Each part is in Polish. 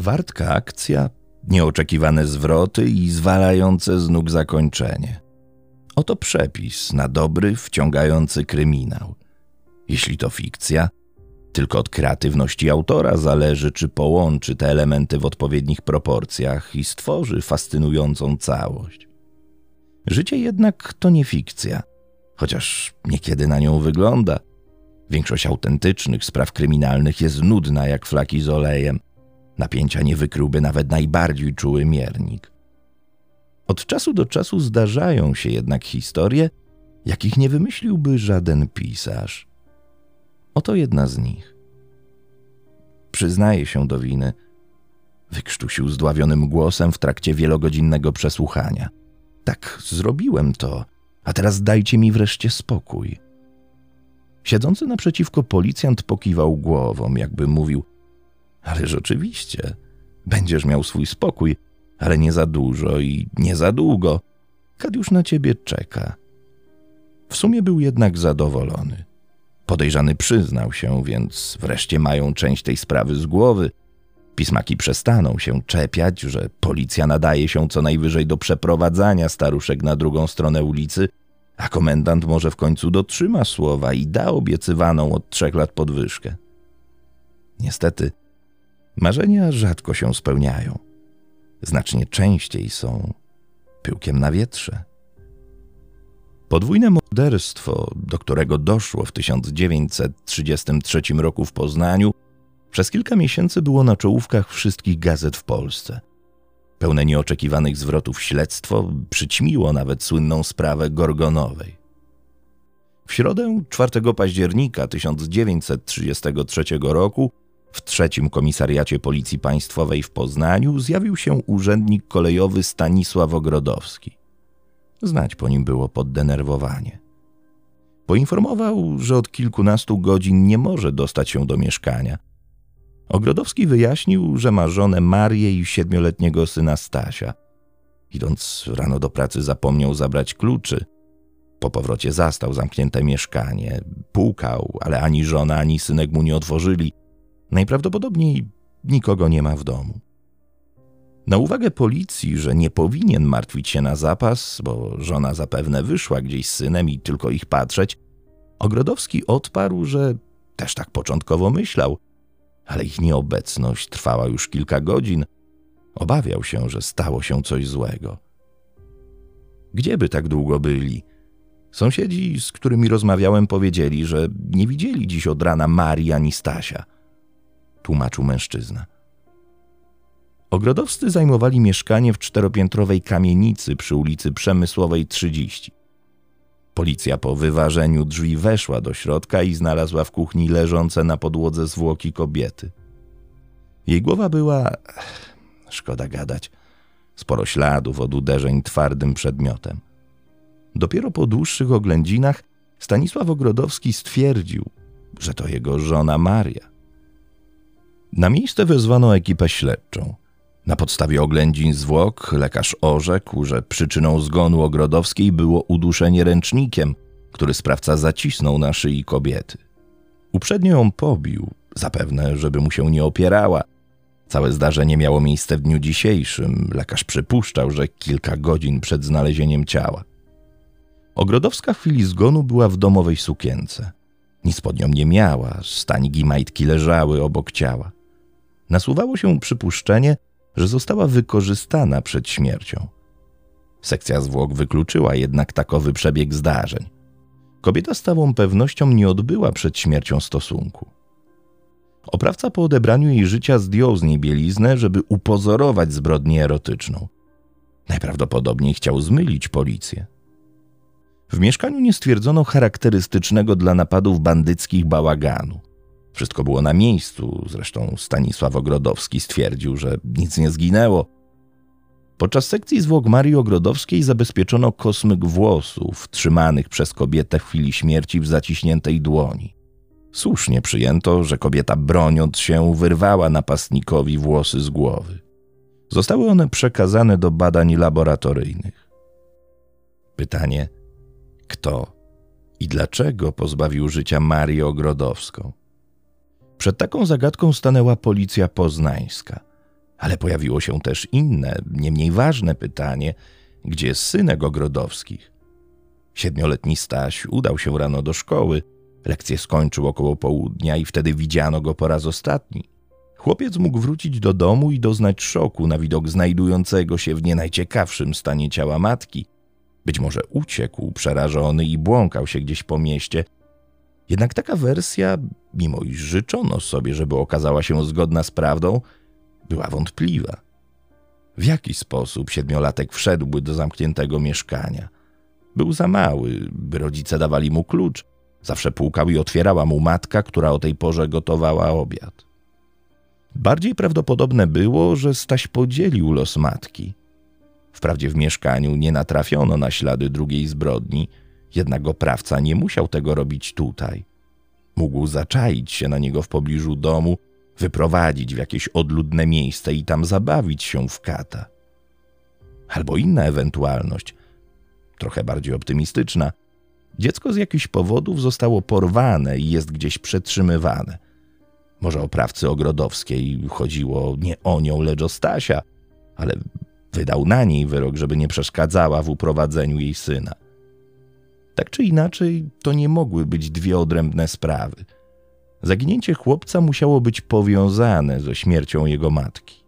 Wartka akcja, nieoczekiwane zwroty i zwalające z nóg zakończenie. Oto przepis na dobry, wciągający kryminał. Jeśli to fikcja, tylko od kreatywności autora zależy, czy połączy te elementy w odpowiednich proporcjach i stworzy fascynującą całość. Życie jednak to nie fikcja, chociaż niekiedy na nią wygląda. Większość autentycznych spraw kryminalnych jest nudna jak flaki z olejem. Napięcia nie wykryłby nawet najbardziej czuły miernik. Od czasu do czasu zdarzają się jednak historie, jakich nie wymyśliłby żaden pisarz. Oto jedna z nich. Przyznaje się do winy, wykrztusił zdławionym głosem w trakcie wielogodzinnego przesłuchania. Tak, zrobiłem to, a teraz dajcie mi wreszcie spokój. Siedzący naprzeciwko policjant pokiwał głową, jakby mówił: Ale rzeczywiście, będziesz miał swój spokój, ale nie za dużo i nie za długo. Kad już na ciebie czeka. W sumie był jednak zadowolony. Podejrzany przyznał się, więc wreszcie mają część tej sprawy z głowy. Pismaki przestaną się czepiać, że policja nadaje się co najwyżej do przeprowadzania staruszek na drugą stronę ulicy, a komendant może w końcu dotrzyma słowa i da obiecywaną od trzech lat podwyżkę. Niestety, marzenia rzadko się spełniają. Znacznie częściej są pyłkiem na wietrze. Podwójne morderstwo, do którego doszło w 1933 roku w Poznaniu, przez kilka miesięcy było na czołówkach wszystkich gazet w Polsce. Pełne nieoczekiwanych zwrotów śledztwo przyćmiło nawet słynną sprawę Gorgonowej. W środę 4 października 1933 roku w trzecim komisariacie Policji Państwowej w Poznaniu zjawił się urzędnik kolejowy Stanisław Ogrodowski. Znać po nim było poddenerwowanie. Poinformował, że od kilkunastu godzin nie może dostać się do mieszkania. Ogrodowski wyjaśnił, że ma żonę Marię i siedmioletniego syna Stasia. Idąc rano do pracy zapomniał zabrać kluczy. Po powrocie zastał zamknięte mieszkanie. Pukał, ale ani żona, ani synek mu nie otworzyli. Najprawdopodobniej nikogo nie ma w domu. Na uwagę policji, że nie powinien martwić się na zapas, bo żona zapewne wyszła gdzieś z synem i tylko ich patrzeć, Ogrodowski odparł, że też tak początkowo myślał, ale ich nieobecność trwała już kilka godzin. Obawiał się, że stało się coś złego. Gdzieby tak długo byli? Sąsiedzi, z którymi rozmawiałem, powiedzieli, że nie widzieli dziś od rana Marii ani Stasia. Tłumaczył mężczyzna. Ogrodowscy zajmowali mieszkanie w czteropiętrowej kamienicy przy ulicy Przemysłowej 30. Policja po wyważeniu drzwi weszła do środka i znalazła w kuchni leżące na podłodze zwłoki kobiety. Jej głowa była, szkoda gadać, sporo śladów od uderzeń twardym przedmiotem. Dopiero po dłuższych oględzinach Stanisław Ogrodowski stwierdził, że to jego żona Maria. Na miejsce wezwano ekipę śledczą. Na podstawie oględzin zwłok lekarz orzekł, że przyczyną zgonu Ogrodowskiej było uduszenie ręcznikiem, który sprawca zacisnął na szyi kobiety. Uprzednio ją pobił, zapewne, żeby mu się nie opierała. Całe zdarzenie miało miejsce w dniu dzisiejszym. Lekarz przypuszczał, że kilka godzin przed znalezieniem ciała. Ogrodowska w chwili zgonu była w domowej sukience. Nic pod nią nie miała, staniki majtki leżały obok ciała. Nasuwało się przypuszczenie, że została wykorzystana przed śmiercią. Sekcja zwłok wykluczyła jednak takowy przebieg zdarzeń. Kobieta z całą pewnością nie odbyła przed śmiercią stosunku. Oprawca po odebraniu jej życia zdjął z niej bieliznę, żeby upozorować zbrodnię erotyczną. Najprawdopodobniej chciał zmylić policję. W mieszkaniu nie stwierdzono charakterystycznego dla napadów bandyckich bałaganu. Wszystko było na miejscu, zresztą Stanisław Ogrodowski stwierdził, że nic nie zginęło. Podczas sekcji zwłok Marii Ogrodowskiej zabezpieczono kosmyk włosów trzymanych przez kobietę w chwili śmierci w zaciśniętej dłoni. Słusznie przyjęto, że kobieta broniąc się wyrwała napastnikowi włosy z głowy. Zostały one przekazane do badań laboratoryjnych. Pytanie: kto i dlaczego pozbawił życia Marię Ogrodowską? Przed taką zagadką stanęła policja poznańska. Ale pojawiło się też inne, nie mniej ważne pytanie: gdzie jest synek Ogrodowskich? Siedmioletni Staś udał się rano do szkoły. Lekcję skończył około południa i wtedy widziano go po raz ostatni. Chłopiec mógł wrócić do domu i doznać szoku na widok znajdującego się w nie najciekawszym stanie ciała matki. Być może uciekł przerażony i błąkał się gdzieś po mieście. Jednak taka wersja, mimo iż życzono sobie, żeby okazała się zgodna z prawdą, była wątpliwa. W jaki sposób siedmiolatek wszedłby do zamkniętego mieszkania? Był za mały, by rodzice dawali mu klucz. Zawsze pukał i otwierała mu matka, która o tej porze gotowała obiad. Bardziej prawdopodobne było, że Staś podzielił los matki. Wprawdzie w mieszkaniu nie natrafiono na ślady drugiej zbrodni, jednak oprawca nie musiał tego robić tutaj. Mógł zaczaić się na niego w pobliżu domu, wyprowadzić w jakieś odludne miejsce i tam zabawić się w kata. Albo inna ewentualność, trochę bardziej optymistyczna. Dziecko z jakichś powodów zostało porwane i jest gdzieś przetrzymywane – może oprawcy Ogrodowskiej chodziło nie o nią, lecz o Stasia, ale wydał na niej wyrok, żeby nie przeszkadzała w uprowadzeniu jej syna. Tak czy inaczej, to nie mogły być dwie odrębne sprawy. Zaginięcie chłopca musiało być powiązane ze śmiercią jego matki.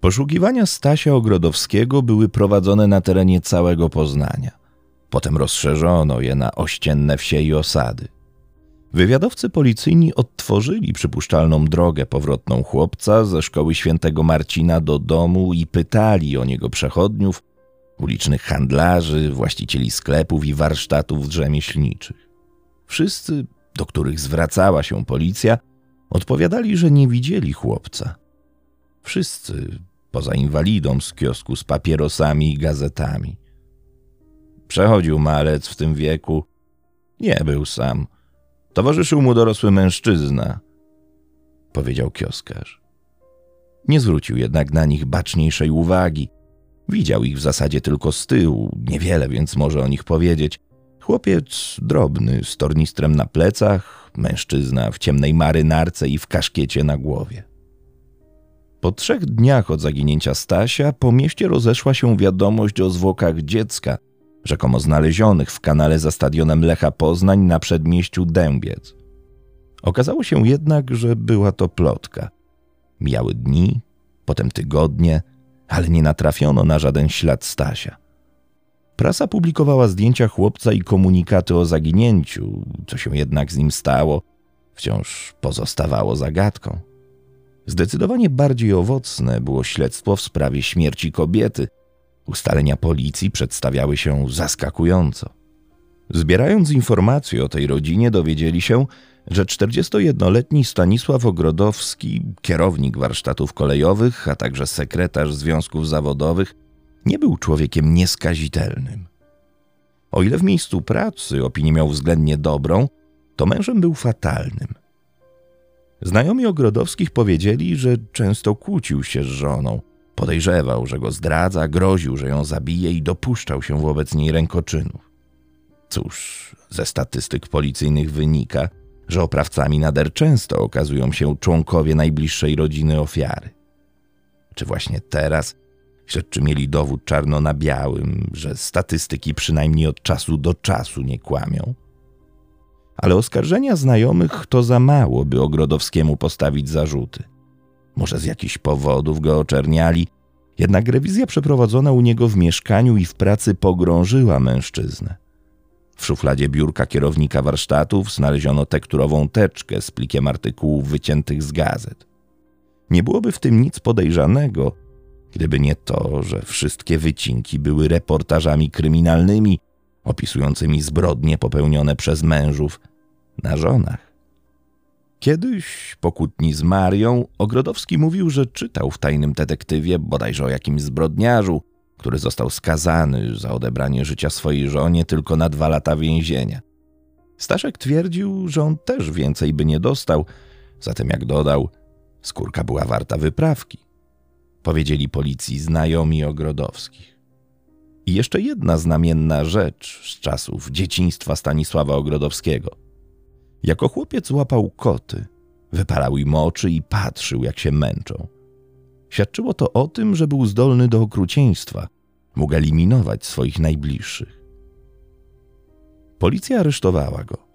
Poszukiwania Stasia Ogrodowskiego były prowadzone na terenie całego Poznania. Potem rozszerzono je na ościenne wsie i osady. Wywiadowcy policyjni odtworzyli przypuszczalną drogę powrotną chłopca ze szkoły świętego Marcina do domu i pytali o niego przechodniów, ulicznych handlarzy, właścicieli sklepów i warsztatów rzemieślniczych. Wszyscy, do których zwracała się policja, odpowiadali, że nie widzieli chłopca. Wszyscy, poza inwalidą z kiosku z papierosami i gazetami. Przechodził malec w tym wieku. Nie był sam – Towarzyszył mu dorosły mężczyzna, powiedział kioskarz. Nie zwrócił jednak na nich baczniejszej uwagi. Widział ich w zasadzie tylko z tyłu, niewiele więc może o nich powiedzieć. Chłopiec drobny, z tornistrem na plecach, mężczyzna w ciemnej marynarce i w kaszkiecie na głowie. Po trzech dniach od zaginięcia Stasia po mieście rozeszła się wiadomość o zwłokach dziecka, rzekomo znalezionych w kanale za stadionem Lecha Poznań na przedmieściu Dębiec. Okazało się jednak, że była to plotka. Mijały dni, potem tygodnie, ale nie natrafiono na żaden ślad Stasia. Prasa publikowała zdjęcia chłopca i komunikaty o zaginięciu, co się jednak z nim stało, wciąż pozostawało zagadką. Zdecydowanie bardziej owocne było śledztwo w sprawie śmierci kobiety, Ustalenia policji przedstawiały się zaskakująco. Zbierając informacje o tej rodzinie, dowiedzieli się, że 41-letni Stanisław Ogrodowski, kierownik warsztatów kolejowych, a także sekretarz związków zawodowych, nie był człowiekiem nieskazitelnym. O ile w miejscu pracy opinię miał względnie dobrą, to mężem był fatalnym. Znajomi Ogrodowskich powiedzieli, że często kłócił się z żoną – Podejrzewał, że go zdradza, groził, że ją zabije i dopuszczał się wobec niej rękoczynów. Cóż, ze statystyk policyjnych wynika, że oprawcami nader często okazują się członkowie najbliższej rodziny ofiary. Czy właśnie teraz śledczy mieli dowód czarno na białym, że statystyki przynajmniej od czasu do czasu nie kłamią? Ale oskarżenia znajomych to za mało, by Ogrodowskiemu postawić zarzuty – może z jakichś powodów go oczerniali, jednak rewizja przeprowadzona u niego w mieszkaniu i w pracy pogrążyła mężczyznę. W szufladzie biurka kierownika warsztatów znaleziono tekturową teczkę z plikiem artykułów wyciętych z gazet. Nie byłoby w tym nic podejrzanego, gdyby nie to, że wszystkie wycinki były reportażami kryminalnymi opisującymi zbrodnie popełnione przez mężów na żonach. Kiedyś, po kłótni z Marią, Ogrodowski mówił, że czytał w tajnym detektywie bodajże o jakimś zbrodniarzu, który został skazany za odebranie życia swojej żonie tylko na dwa lata więzienia. Staszek twierdził, że on też więcej by nie dostał, zatem jak dodał, skórka była warta wyprawki. Powiedzieli policji znajomi Ogrodowskich. I jeszcze jedna znamienna rzecz z czasów dzieciństwa Stanisława Ogrodowskiego – jako chłopiec łapał koty, wypalał im oczy i patrzył, jak się męczą. Świadczyło to o tym, że był zdolny do okrucieństwa, mógł eliminować swoich najbliższych. Policja aresztowała go.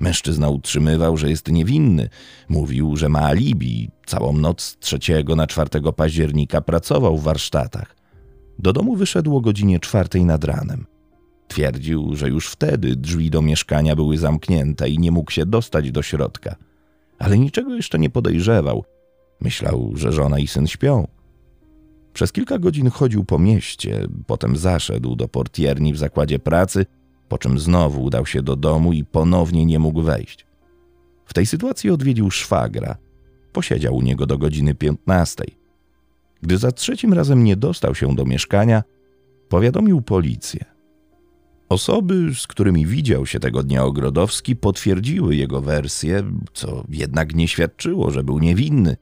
Mężczyzna utrzymywał, że jest niewinny. Mówił, że ma alibi. Całą noc z 3 na 4 października pracował w warsztatach. Do domu wyszedł o godzinie czwartej nad ranem. Twierdził, że już wtedy drzwi do mieszkania były zamknięte i nie mógł się dostać do środka. Ale niczego jeszcze nie podejrzewał. Myślał, że żona i syn śpią. Przez kilka godzin chodził po mieście, potem zaszedł do portierni w zakładzie pracy, po czym znowu udał się do domu i ponownie nie mógł wejść. W tej sytuacji odwiedził szwagra. Posiedział u niego do godziny piętnastej. Gdy za trzecim razem nie dostał się do mieszkania, powiadomił policję. Osoby, z którymi widział się tego dnia Ogrodowski, potwierdziły jego wersję, co jednak nie świadczyło, że był niewinny.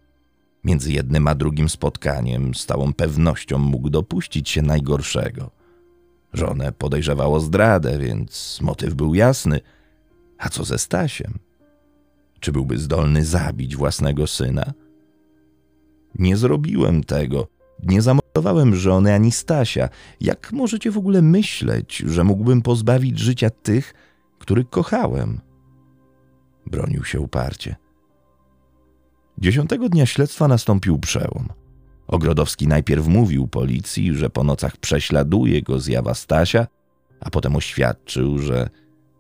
Między jednym a drugim spotkaniem z całą pewnością mógł dopuścić się najgorszego. Żonę podejrzewało zdradę, więc motyw był jasny. A co ze Stasiem? Czy byłby zdolny zabić własnego syna? Nie zrobiłem tego. Nie zamordowałem żony ani Stasia. Jak możecie w ogóle myśleć, że mógłbym pozbawić życia tych, których kochałem? Bronił się uparcie. Dziesiątego dnia śledztwa nastąpił przełom. Ogrodowski najpierw mówił policji, że po nocach prześladuje go zjawa Stasia, a potem oświadczył, że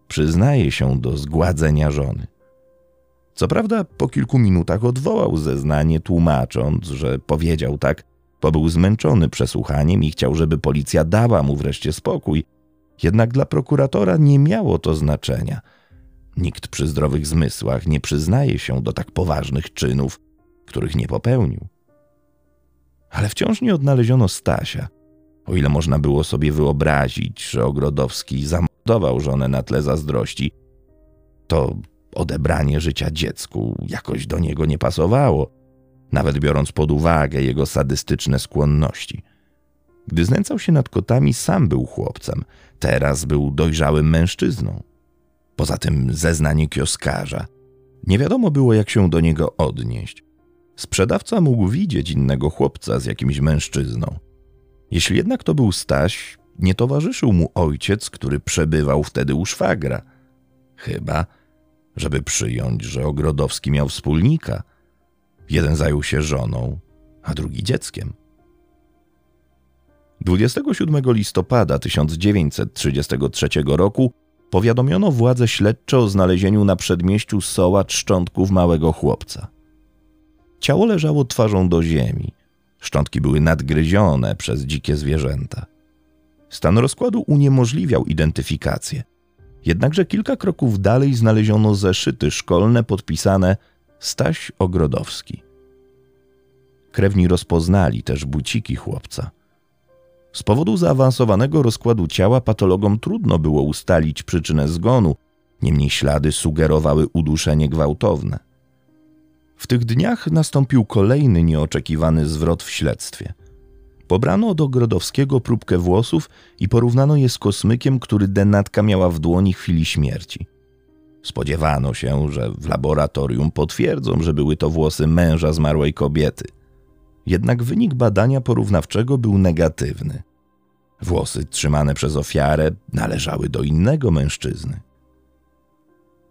przyznaje się do zgładzenia żony. Co prawda, po kilku minutach odwołał zeznanie, tłumacząc, że powiedział tak, bo był zmęczony przesłuchaniem i chciał, żeby policja dała mu wreszcie spokój. Jednak dla prokuratora nie miało to znaczenia. Nikt przy zdrowych zmysłach nie przyznaje się do tak poważnych czynów, których nie popełnił. Ale wciąż nie odnaleziono Stasia. O ile można było sobie wyobrazić, że Ogrodowski zamordował żonę na tle zazdrości, to odebranie życia dziecku jakoś do niego nie pasowało, nawet biorąc pod uwagę jego sadystyczne skłonności. Gdy znęcał się nad kotami, sam był chłopcem, teraz był dojrzałym mężczyzną. Poza tym zeznanie kioskarza. Nie wiadomo było, jak się do niego odnieść. Sprzedawca mógł widzieć innego chłopca z jakimś mężczyzną. Jeśli jednak to był Staś, nie towarzyszył mu ojciec, który przebywał wtedy u szwagra. Chyba, żeby przyjąć, że Ogrodowski miał wspólnika. Jeden zajął się żoną, a drugi dzieckiem. 27 listopada 1933 roku powiadomiono władze śledcze o znalezieniu na przedmieściu Soła szczątków małego chłopca. Ciało leżało twarzą do ziemi. Szczątki były nadgryzione przez dzikie zwierzęta. Stan rozkładu uniemożliwiał identyfikację. Jednakże kilka kroków dalej znaleziono zeszyty szkolne podpisane Staś Ogrodowski. Krewni rozpoznali też buciki chłopca. Z powodu zaawansowanego rozkładu ciała patologom trudno było ustalić przyczynę zgonu, niemniej ślady sugerowały uduszenie gwałtowne. W tych dniach nastąpił kolejny nieoczekiwany zwrot w śledztwie. Pobrano od Ogrodowskiego próbkę włosów i porównano je z kosmykiem, który denatka miała w dłoni chwili śmierci. Spodziewano się, że w laboratorium potwierdzą, że były to włosy męża zmarłej kobiety. Jednak wynik badania porównawczego był negatywny. Włosy trzymane przez ofiarę należały do innego mężczyzny.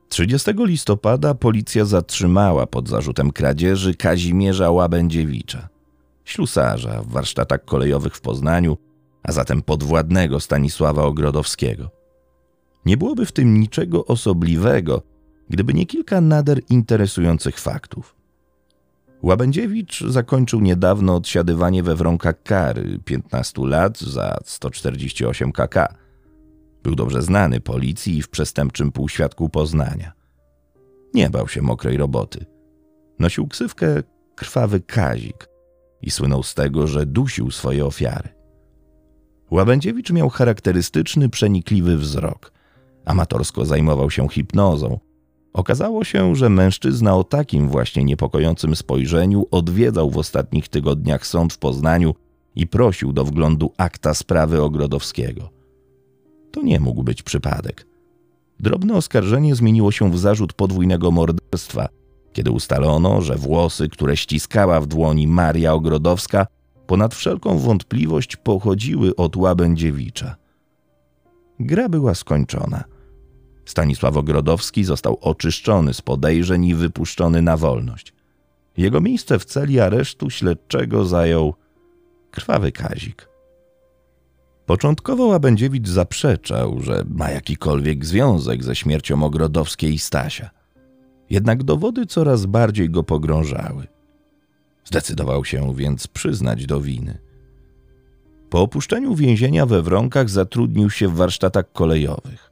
30 listopada policja zatrzymała pod zarzutem kradzieży Kazimierza Łabędziewicza, ślusarza w warsztatach kolejowych w Poznaniu, a zatem podwładnego Stanisława Ogrodowskiego. Nie byłoby w tym niczego osobliwego, gdyby nie kilka nader interesujących faktów. Łabędziewicz zakończył niedawno odsiadywanie we wronkach kary 15 lat za 148 kk był dobrze znany policji i w przestępczym półświadku Poznania. Nie bał się mokrej roboty. Nosił ksywkę krwawy Kazik i słynął z tego, że dusił swoje ofiary. Łabędziewicz miał charakterystyczny, przenikliwy wzrok. Amatorsko zajmował się hipnozą. Okazało się, że mężczyzna o takim właśnie niepokojącym spojrzeniu odwiedzał w ostatnich tygodniach sąd w Poznaniu i prosił do wglądu akta sprawy Ogrodowskiego. To nie mógł być przypadek. Drobne oskarżenie zmieniło się w zarzut podwójnego morderstwa, kiedy ustalono, że włosy, które ściskała w dłoni Maria Ogrodowska, ponad wszelką wątpliwość pochodziły od Łabędziewicza. Gra była skończona. Stanisław Ogrodowski został oczyszczony z podejrzeń i wypuszczony na wolność. Jego miejsce w celi aresztu śledczego zajął krwawy Kazik. Początkowo Łabędziewicz zaprzeczał, że ma jakikolwiek związek ze śmiercią Ogrodowskiej i Stasia. Jednak dowody coraz bardziej go pogrążały. Zdecydował się więc przyznać do winy. Po opuszczeniu więzienia we Wronkach zatrudnił się w warsztatach kolejowych.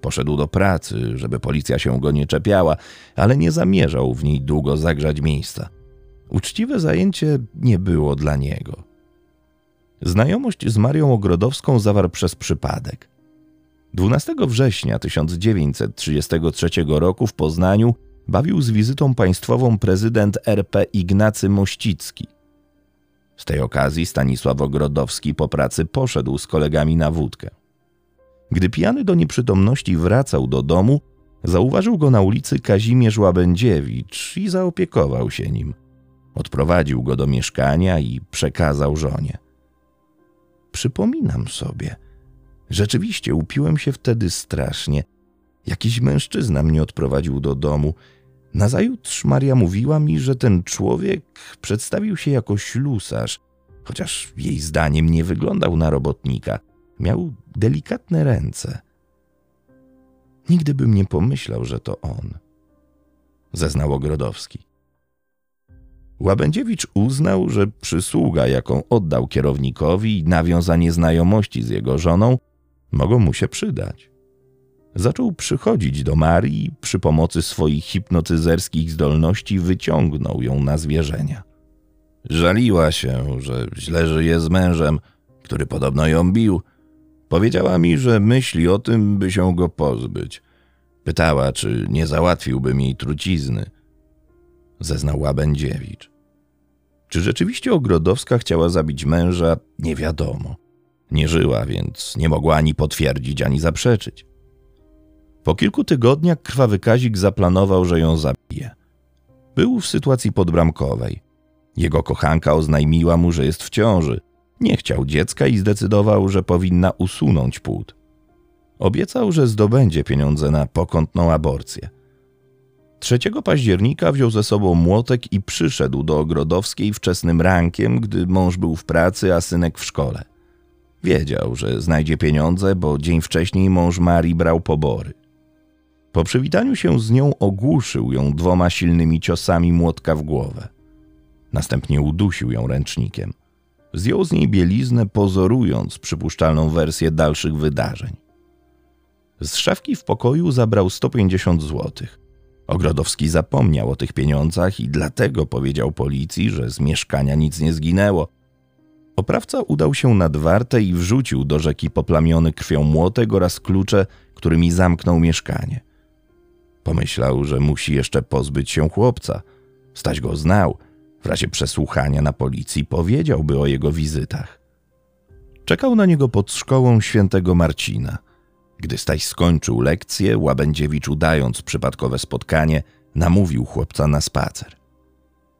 Poszedł do pracy, żeby policja się go nie czepiała, ale nie zamierzał w niej długo zagrzać miejsca. Uczciwe zajęcie nie było dla niego. Znajomość z Marią Ogrodowską zawarł przez przypadek. 12 września 1933 roku w Poznaniu bawił z wizytą państwową prezydent RP Ignacy Mościcki. Z tej okazji Stanisław Ogrodowski po pracy poszedł z kolegami na wódkę. Gdy pijany do nieprzytomności wracał do domu, zauważył go na ulicy Kazimierz Łabędziewicz i zaopiekował się nim. Odprowadził go do mieszkania i przekazał żonie. Przypominam sobie. Rzeczywiście upiłem się wtedy strasznie. Jakiś mężczyzna mnie odprowadził do domu. Nazajutrz Maria mówiła mi, że ten człowiek przedstawił się jako ślusarz, chociaż jej zdaniem nie wyglądał na robotnika. Miał delikatne ręce. Nigdy bym nie pomyślał, że to on. Zeznał Ogrodowski. Łabędziewicz uznał, że przysługa, jaką oddał kierownikowi i nawiązanie znajomości z jego żoną, mogą mu się przydać. Zaczął przychodzić do Marii i przy pomocy swoich hipnotyzerskich zdolności wyciągnął ją na zwierzenia. Żaliła się, że źle żyje z mężem, który podobno ją bił. Powiedziała mi, że myśli o tym, by się go pozbyć. Pytała, czy nie załatwiłbym jej trucizny. Zeznał Łabędziewicz. Czy rzeczywiście Ogrodowska chciała zabić męża, nie wiadomo. Nie żyła, więc nie mogła ani potwierdzić, ani zaprzeczyć. Po kilku tygodniach krwawy Kazik zaplanował, że ją zabije. Był w sytuacji podbramkowej. Jego kochanka oznajmiła mu, że jest w ciąży. Nie chciał dziecka i zdecydował, że powinna usunąć płód. Obiecał, że zdobędzie pieniądze na pokątną aborcję. 3 października wziął ze sobą młotek i przyszedł do Ogrodowskiej wczesnym rankiem, gdy mąż był w pracy, a synek w szkole. Wiedział, że znajdzie pieniądze, bo dzień wcześniej mąż Marii brał pobory. Po przywitaniu się z nią ogłuszył ją dwoma silnymi ciosami młotka w głowę. Następnie udusił ją ręcznikiem. Zdjął z niej bieliznę, pozorując przypuszczalną wersję dalszych wydarzeń. Z szafki w pokoju zabrał 150 złotych. Ogrodowski zapomniał o tych pieniądzach i dlatego powiedział policji, że z mieszkania nic nie zginęło. Oprawca udał się nad wartę i wrzucił do rzeki poplamiony krwią młotek oraz klucze, którymi zamknął mieszkanie. Pomyślał, że musi jeszcze pozbyć się chłopca. Staś go znał. W razie przesłuchania na policji powiedziałby o jego wizytach. Czekał na niego pod szkołą świętego Marcina – gdy Staś skończył lekcję, Łabędziewicz udając przypadkowe spotkanie, namówił chłopca na spacer.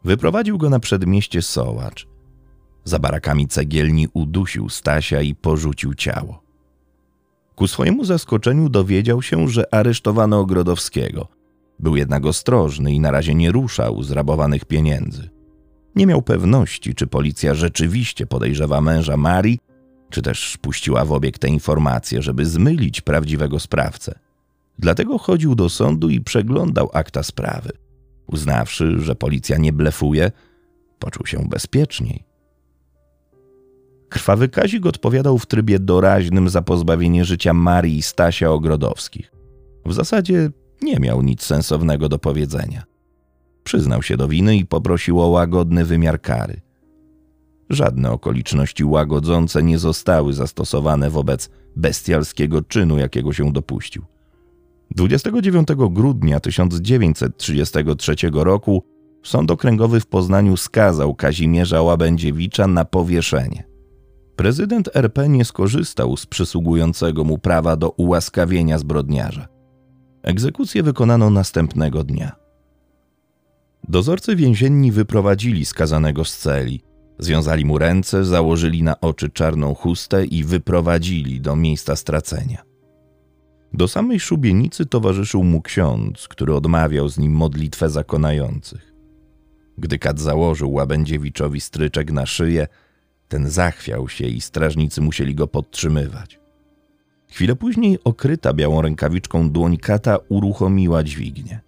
Wyprowadził go na przedmieście Sołacz. Za barakami cegielni udusił Stasia i porzucił ciało. Ku swojemu zaskoczeniu dowiedział się, że aresztowano Ogrodowskiego. Był jednak ostrożny i na razie nie ruszał zrabowanych pieniędzy. Nie miał pewności, czy policja rzeczywiście podejrzewa męża Marii, czy też puściła w obieg te informacje, żeby zmylić prawdziwego sprawcę. Dlatego chodził do sądu i przeglądał akta sprawy. Uznawszy, że policja nie blefuje, poczuł się bezpieczniej. Krwawy Kazik odpowiadał w trybie doraźnym za pozbawienie życia Marii i Stasia Ogrodowskich. W zasadzie nie miał nic sensownego do powiedzenia. Przyznał się do winy i poprosił o łagodny wymiar kary – Żadne okoliczności łagodzące nie zostały zastosowane wobec bestialskiego czynu, jakiego się dopuścił. 29 grudnia 1933 roku Sąd Okręgowy w Poznaniu skazał Kazimierza Łabędziewicza na powieszenie. Prezydent RP nie skorzystał z przysługującego mu prawa do ułaskawienia zbrodniarza. Egzekucję wykonano następnego dnia. Dozorcy więzienni wyprowadzili skazanego z celi. Związali mu ręce, założyli na oczy czarną chustę i wyprowadzili do miejsca stracenia. Do samej szubienicy towarzyszył mu ksiądz, który odmawiał z nim modlitwę zakonających. Gdy kat założył Łabędziewiczowi stryczek na szyję, ten zachwiał się i strażnicy musieli go podtrzymywać. Chwilę później okryta białą rękawiczką dłoń kata uruchomiła dźwignię.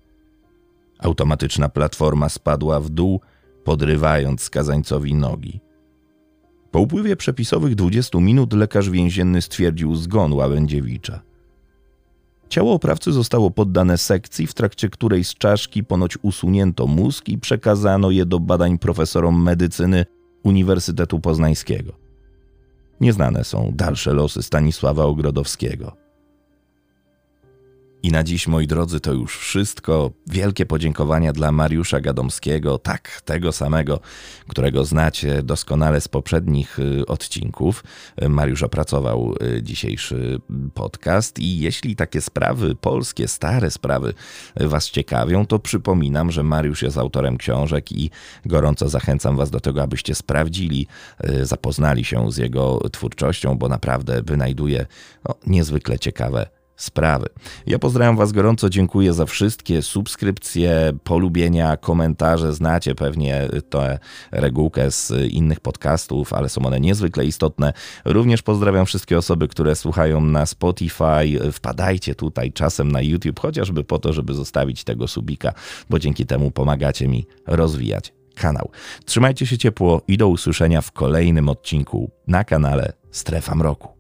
Automatyczna platforma spadła w dół, podrywając skazańcowi nogi. Po upływie przepisowych 20 minut lekarz więzienny stwierdził zgon Łabędziewicza. Ciało oprawcy zostało poddane sekcji, w trakcie której z czaszki ponoć usunięto mózg i przekazano je do badań profesorom medycyny Uniwersytetu Poznańskiego. Nieznane są dalsze losy Stanisława Ogrodowskiego. I na dziś, moi drodzy, to już wszystko. Wielkie podziękowania dla Mariusza Gadomskiego, tak, tego samego, którego znacie doskonale z poprzednich y, odcinków. Mariusz opracował y, dzisiejszy podcast i jeśli takie sprawy, polskie, stare sprawy Was ciekawią, to przypominam, że Mariusz jest autorem książek i gorąco zachęcam Was do tego, abyście sprawdzili, y, zapoznali się z jego twórczością, bo naprawdę wynajduje no, niezwykle ciekawe sprawy. Ja pozdrawiam Was gorąco, dziękuję za wszystkie subskrypcje, polubienia, komentarze. Znacie pewnie tę regułkę z innych podcastów, ale są one niezwykle istotne. Również pozdrawiam wszystkie osoby, które słuchają na Spotify. Wpadajcie tutaj czasem na YouTube, chociażby po to, żeby zostawić tego subika, bo dzięki temu pomagacie mi rozwijać kanał. Trzymajcie się ciepło i do usłyszenia w kolejnym odcinku na kanale Strefa Mroku.